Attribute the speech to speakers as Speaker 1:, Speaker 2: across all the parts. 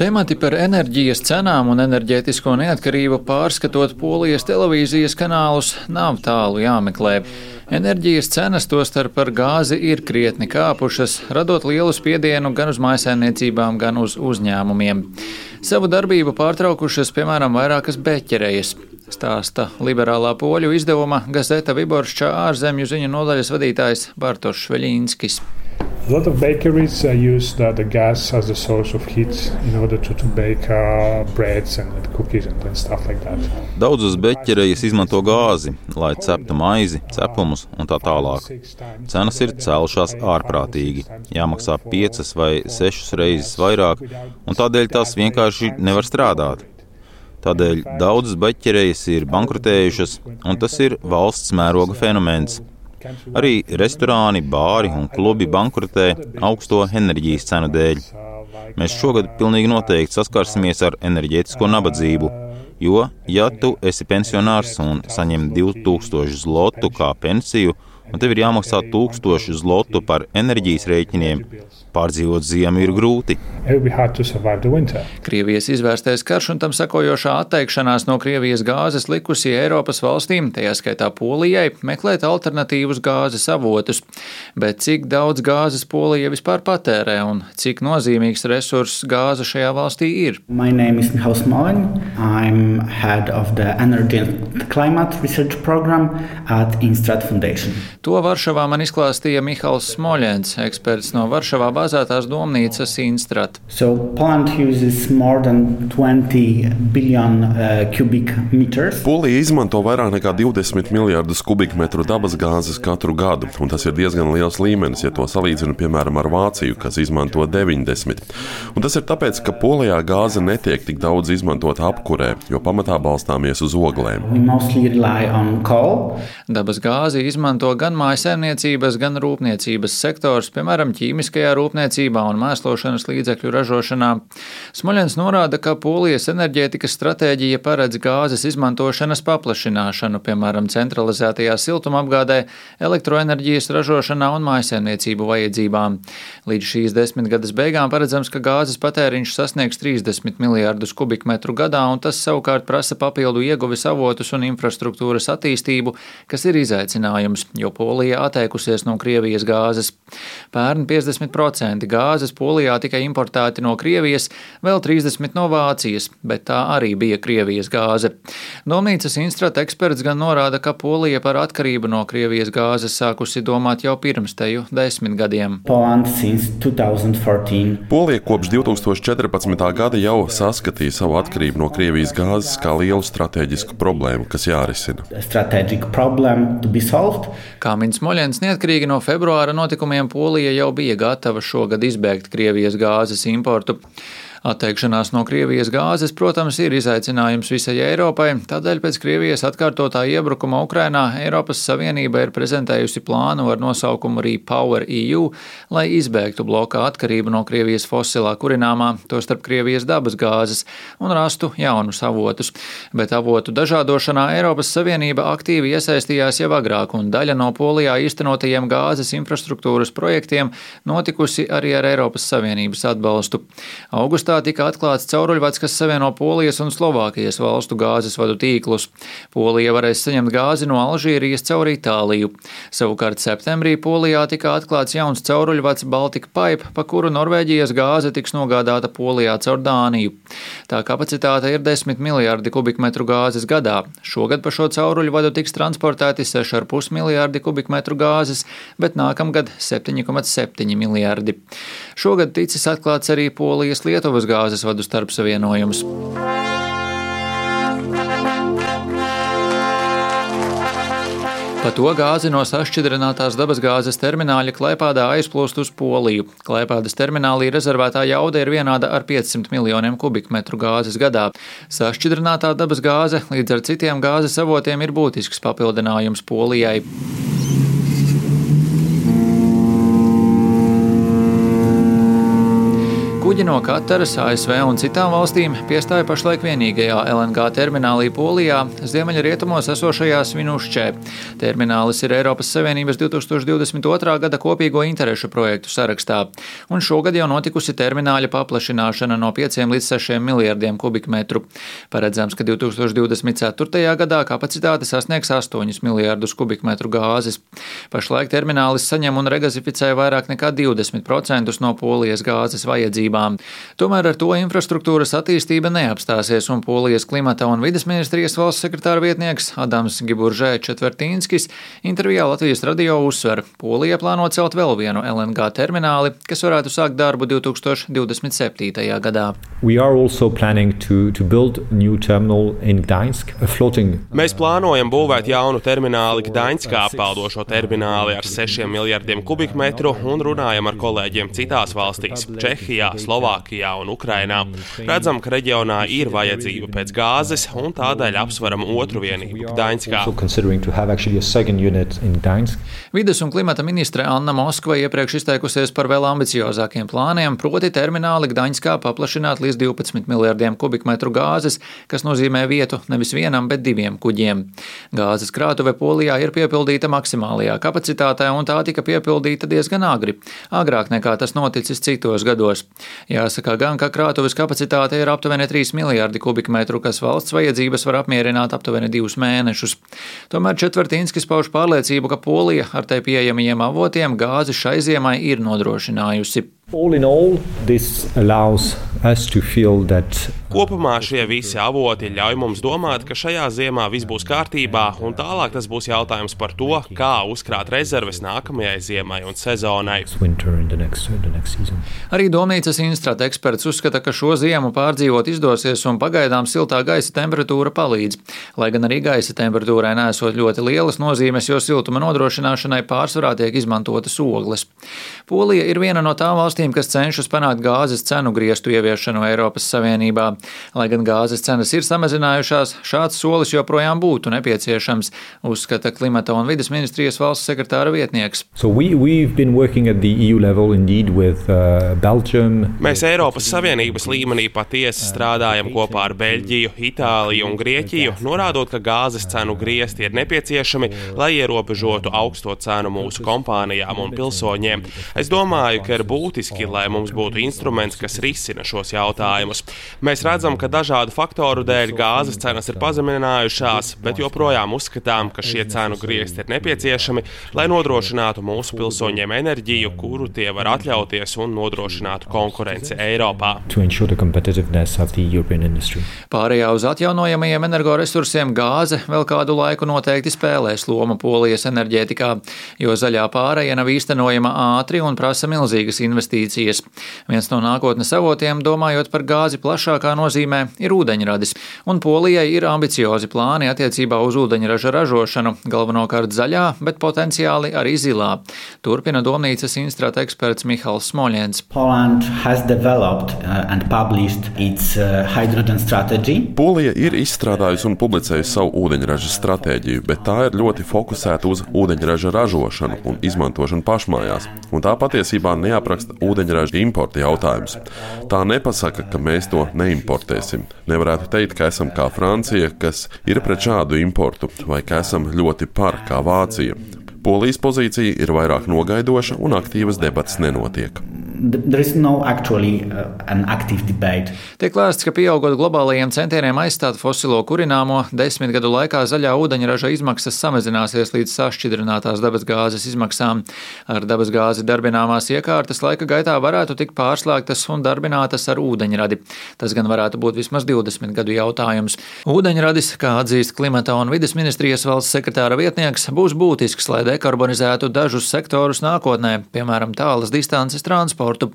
Speaker 1: Temati par enerģijas cenām un enerģētisko neatkarību pārskatot polijas televīzijas kanālus nav tālu jāmeklē. Enerģijas cenas, tostarp par gāzi, ir krietni kāpušas, radot lielu spiedienu gan uz mājsaimniecībām, gan uz uzņēmumiem. Savu darbību pārtraukušas, piemēram, vairākas beķerejas. Stāsta liberālā poļu izdevuma Gazeta Viboršķā ārzemju ziņu nodaļas vadītājs Bartošs Veļīnskis.
Speaker 2: A lot of bakeries uh, use the, the gas as a source of heat in order to, to bake uh, breads and, and cookies and, and stuff like that.
Speaker 3: Daudzas beķerejas izmanto gāzi, lai ceptu maizi, cepumus un tā tālāk. Cenas ir cēlušās ārprātīgi, jāmaksā piecas vai sešas reizes vairāk, un tādēļ tās vienkārši nevar strādāt. Tādēļ daudzas beķerejas ir bankrotējušas, un tas ir valsts mēroga fenomens. Arī restorāni, bāri un klubi bankrotē augsto enerģijas cenu dēļ. Mēs šogad pilnīgi noteikti saskarsimies ar enerģētisko nabadzību, jo, ja tu esi pensionārs un saņem 2000 zlotu kā pensiju, un tev ir jāmaksā 1000 zlotu par enerģijas rēķiniem, pārdzīvot ziemu ir grūti.
Speaker 1: Krievijas izvērstais karš un tam sakojošā atteikšanās no Krievijas gāzes likusi Eiropas valstīm, tajā skaitā Polijai, meklēt alternatīvus gāzes avotus. Bet cik daudz gāzes Polija vispār patērē un cik nozīmīgs resurss gāze šajā valstī ir? To Varšavā man izklāstīja Mihāls Smoļens, eksperts no Varšavā bāzētās domnīcas Instrat.
Speaker 4: So billion, uh,
Speaker 5: Polija izmanto vairāk nekā 20 miljardus kubikmetru dabasgāzes katru gadu, un tas ir diezgan liels līmenis, ja to salīdzinu piemēram ar Vāciju, kas izmanto 90. Un tas ir tāpēc, ka Polijā gāze netiek tik daudz izmantota apkurē, jo pamatā balstāmies uz oglēm.
Speaker 1: Dabas gāzi izmanto gan mājsaimniecības, gan rūpniecības sektors, piemēram, ķīmiskajā rūpniecībā un mēslošanas līdzekļu ražošanā. Smoļens norāda, ka Polijas enerģētikas stratēģija paredz gāzes izmantošanas paplašināšanu, piemēram, centralizētajā siltumapgādē, elektroenerģijas ražošanā un mājsaimniecību vajadzībām. Līdz šīs desmitgades beigām paredzams, ka gāzes patēriņš sasniegs 30 miljārdus kubikmetru gadā, un tas savukārt prasa papildu ieguves avotus un infrastruktūras attīstību, kas ir izaicinājums, jo Polija atteikusies no Krievijas gāzes. Pērn 50% gāzes Polijā tika importēti no Krievijas, vēl 30% no Vācijas, bet tā arī bija Krievijas gāze. Domnīcas instrata eksperts gan norāda, ka Polija par atkarību no Krievijas gāzes sākusi domāt jau pirms teju desmit gadiem.
Speaker 5: Polija kopš 2014. gada jau saskatīja savu atkarību no Krievijas gāzes kā lielu strateģisku problēmu, kas jārisina.
Speaker 1: Kā mins Moļens, neatkarīgi no februāra notikumiem, Polija jau bija gatava šogad izbēgt Krievijas gāzes importu. Atteikšanās no Krievijas gāzes, protams, ir izaicinājums visai Eiropai, tādēļ pēc Krievijas atkārtotā iebrukuma Ukrainā Eiropas Savienība ir prezentējusi plānu ar nosaukumu Repower EU, lai izbēgtu blokā atkarību no Krievijas fosilā kurināmā, tostarp Krievijas dabas gāzes, un rastu jaunus avotus. Bet avotu dažādošanā Eiropas Savienība aktīvi iesaistījās jau agrāk, un daļa no Polijā īstenotajiem gāzes infrastruktūras projektiem notikusi arī ar Eiropas Savienības atbalstu. Augustā tika atklāts cauruļvads, kas savieno Polijas un Slovākijas valstu gāzes vadu tīklus. Polija varēs saņemt gāzi no Alžīrijas caur Itāliju. Savukārt septembrī Polijā tika atklāts jauns cauruļvads Baltika Pipe, pa kuru Norvēģijas gāze tiks nogādāta Polijā caur Dāniju. Tā kapacitāte ir 10 miljardi kubikmetru gāzes gadā. Šogad pa šo cauruļvadu tiks transportēti 6,5 miljardi kubikmetru gāzes, bet nākamgad 7,7 miljardi. Šogad ticis atklāts arī Polijas Lietuvas gāzes vadu starpsavienojums. Pa to gāzi no sašķidrinātās dabasgāzes termināļa Klaipādā aizplūst uz Poliju. Klaipādas terminālī rezervētā jauda ir vienāda ar 500 miljoniem kubikmetru gāzes gadā. Sašķidrinātā dabasgāze līdz ar citiem gāzes avotiem ir būtisks papildinājums Polijai. Kuģi no Kataras, ASV un citām valstīm piestāja pašlaik vienīgajā LNG terminālī Polijā, ziemeļrietumos esošajā Svinušķē. Terminālis ir Eiropas Savienības 2022. gada kopīgo interešu projektu sarakstā, un šogad jau notikusi termināļa paplašināšana no 5 līdz 6 miljardiem kubikmetru. Paredzams, ka 2024. gadā kapacitāte sasniegs 8 miljardus kubikmetru gāzes. Pašlaik terminālis saņem un regazificē vairāk nekā 20% no Polijas gāzes vajadzībām vajadzībām. Tomēr ar to infrastruktūras attīstība neapstāsies, un Polijas klimata un vidas ministrijas valsts sekretāra vietnieks Adams Giburžē Četvertīnskis intervijā Latvijas radio uzsver, Polija plāno celt vēl vienu LNG termināli, kas varētu sākt darbu 2027. gadā.
Speaker 6: To, to
Speaker 7: Mēs plānojam būvēt jaunu termināli Gdaņskā, peldošo termināli ar 6 miljardiem kubikmetru, un runājam ar kolēģiem citās valstīs - Čehijā, Slovākijā un Ukrainā. Redzam, ka reģionā ir vajadzība pēc gāzes, un tādēļ apsveram otru vienību Gdaņskā.
Speaker 1: Vides un klimata ministre Anna Moskva iepriekš izteikusies par vēl ambiciozākiem plāniem, proti termināli Gdaņskā paplašināt līdz 12 miljardiem kubikmetru gāzes, kas nozīmē vietu nevis vienam, bet diviem kuģiem. Gāzes krātuve Polijā ir piepildīta maksimālajā kapacitātē, un tā tika piepildīta diezgan agri, agrāk nekā tas noticis citos gados. Jāsaka gan, ka krātuves kapacitāte ir aptuveni 3 miljardi kubikmetru, kas valsts vajadzības var apmierināt aptuveni divus mēnešus. Tomēr Četvertīnskis pauž pārliecību, ka Polija ar te pieejamajiem avotiem gāzi šai ziemai ir nodrošinājusi. All in all,
Speaker 7: this allows us to feel that Kopumā šie visi avoti ļauj mums domāt, ka šajā ziemā viss būs kārtībā, un tālāk tas būs jautājums par to, kā uzkrāt rezerves nākamajai ziemai un sezonai.
Speaker 1: Arī Domnīcas instrata eksperts uzskata, ka šo ziemu pārdzīvot izdosies, un pagaidām siltā gaisa temperatūra palīdz. Lai gan arī gaisa temperatūrai nesot ļoti lielas nozīmes, jo siltuma nodrošināšanai pārsvarā tiek izmantotas ogles. Polija ir viena no tām valstīm, kas cenšas panākt gāzes cenu griestu ieviešanu Eiropas Savienībā. Lai gan gāzes cenas ir samazinājušās, šāds solis joprojām būtu nepieciešams, uzskata klimata un vidas ministrijas valsts sekretāra vietnieks. So we,
Speaker 7: e with, uh, Mēs Eiropas Savienības līmenī patiesi strādājam kopā ar Beļģiju, Itāliju un Grieķiju, norādot, ka gāzes cenu griezti ir nepieciešami, lai ierobežotu augsto cenu mūsu kompānijām un pilsoņiem. Es domāju, ka ir būtiski, lai mums būtu instruments, kas risina šos jautājumus. Mēs redzam, ka dažādu faktoru dēļ gāzes cenas ir pazeminājušās, bet joprojām uzskatām, ka šie cenu griezti ir nepieciešami, lai nodrošinātu mūsu pilsoņiem enerģiju, kuru tie var atļauties un nodrošinātu konkurenci Eiropā.
Speaker 1: Pārējā uz atjaunojamajiem energoresursiem gāze vēl kādu laiku noteikti spēlēs lomu Polijas enerģētikā, jo zaļā pārēja nav īstenojama ātri un prasa milzīgas investīcijas. Viens no nākotnes avotiem, domājot par gāzi plašākā nozīmē ir ūdeņradis, un Polijai ir ambiciozi plāni attiecībā uz ūdeņraža ražošanu, galvenokārt zaļā, bet potenciāli arī zilā. Turpina domnīcas instrata eksperts Mihals Smoļens.
Speaker 5: Polija ir izstrādājusi un publicējusi savu ūdeņraža stratēģiju, bet tā ir ļoti fokusēta uz ūdeņraža ražošanu un izmantošanu pašmājās, un tā patiesībā neapraksta ūdeņraža importa jautājumus. Tā nepasaka, ka mēs to neimportēsim. Nevarētu teikt, ka esam kā Francija, kas ir pret šādu importu, vai ka esam ļoti par kā Vācija. Polijas pozīcija ir vairāk nogaidoša un aktīvas debatas nenotiek.
Speaker 1: No actually, uh, Tiek lēsts, ka pieaugot globālajiem centieniem aizstāt fosilo kurināmo, desmit gadu laikā zaļā ūdeņraža izmaksas samazināsies līdz sašķidrinātās dabasgāzes izmaksām. Ar dabasgāzi darbināmās iekārtas laika gaitā varētu tikt pārslēgtas un darbinātas ar ūdeņradi. Tas gan varētu būt vismaz 20 gadu jautājums. Ūdeņradis, kā atzīst klimata un vidas ministrijas valsts sekretāra vietnieks, būs būtisks, lai dekarbonizētu dažus sektorus nākotnē, piemēram, tālas distances transporta eksportu.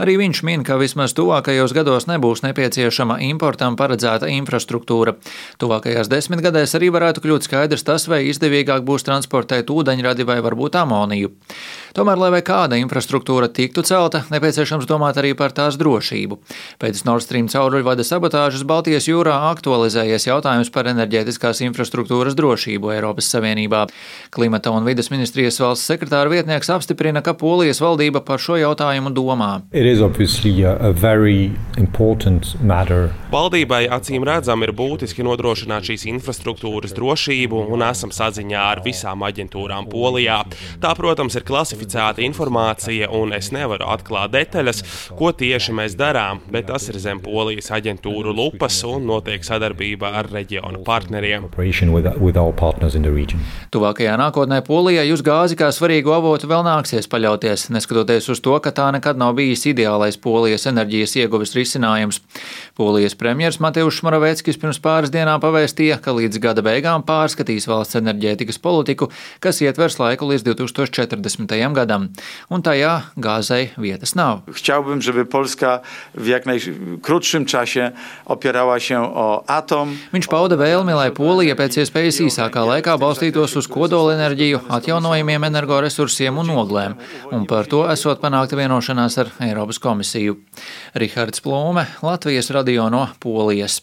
Speaker 1: Arī viņš min, ka vismaz tuvākajos gados nebūs nepieciešama importam paredzēta infrastruktūra. Tuvākajās desmitgadēs arī varētu kļūt skaidrs tas, vai izdevīgāk būs transportēt ūdeņradi vai varbūt amoniju. Tomēr, lai kāda infrastruktūra tiktu celta, nepieciešams domāt arī par tās drošību. Pēc Nord Stream cauruļvada sabotāžas Baltijas jūrā aktualizējies jautājums par enerģētiskās infrastruktūras drošību Eiropas Savienībā. Klimata un vidas ministrijas valsts sekretāra vietnieks apstiprina, ka Polijas valdība par šo jautājumu domā.
Speaker 7: Valdībai acīm redzam ir būtiski nodrošināt šīs infrastruktūras drošību un esam saziņā ar visām aģentūrām Polijā. Tā, protams, ir klasificēta informācija un es nevaru atklāt detaļas, ko tieši mēs darām, bet tas ir zem Polijas aģentūru lupas un notiek sadarbība ar reģionu partneriem.
Speaker 1: Tuvākajā nākotnē Polijai uz gāzi kā svarīgu avotu vēl nāksies paļauties, neskatoties uz to, ka tā nekad nav bijis ideālais Polijas enerģijas ieguves risinājums. Polijas premjerministrs Mateušs Moraveckis pirms pāris dienām pavēstīja, ka līdz gada beigām pārskatīs valsts enerģētikas politiku, kas ietvers laiku līdz 2040. gadam, un tajā gāzei vietas nav.
Speaker 8: Chciałbym, żeby Polska w jak najkrótszym czasie opierała się o atom.
Speaker 1: Viņš pauda vēlmi, lai Polija pēc iespējas īsākā laikā balstītos uz kodolenerģiju, atjaunojumiem energoresursiem un oglēm, un par to esot panākta vienošanās ar Eiropas komisiju. Rihards Plūme, Latvijas radio no Polijas.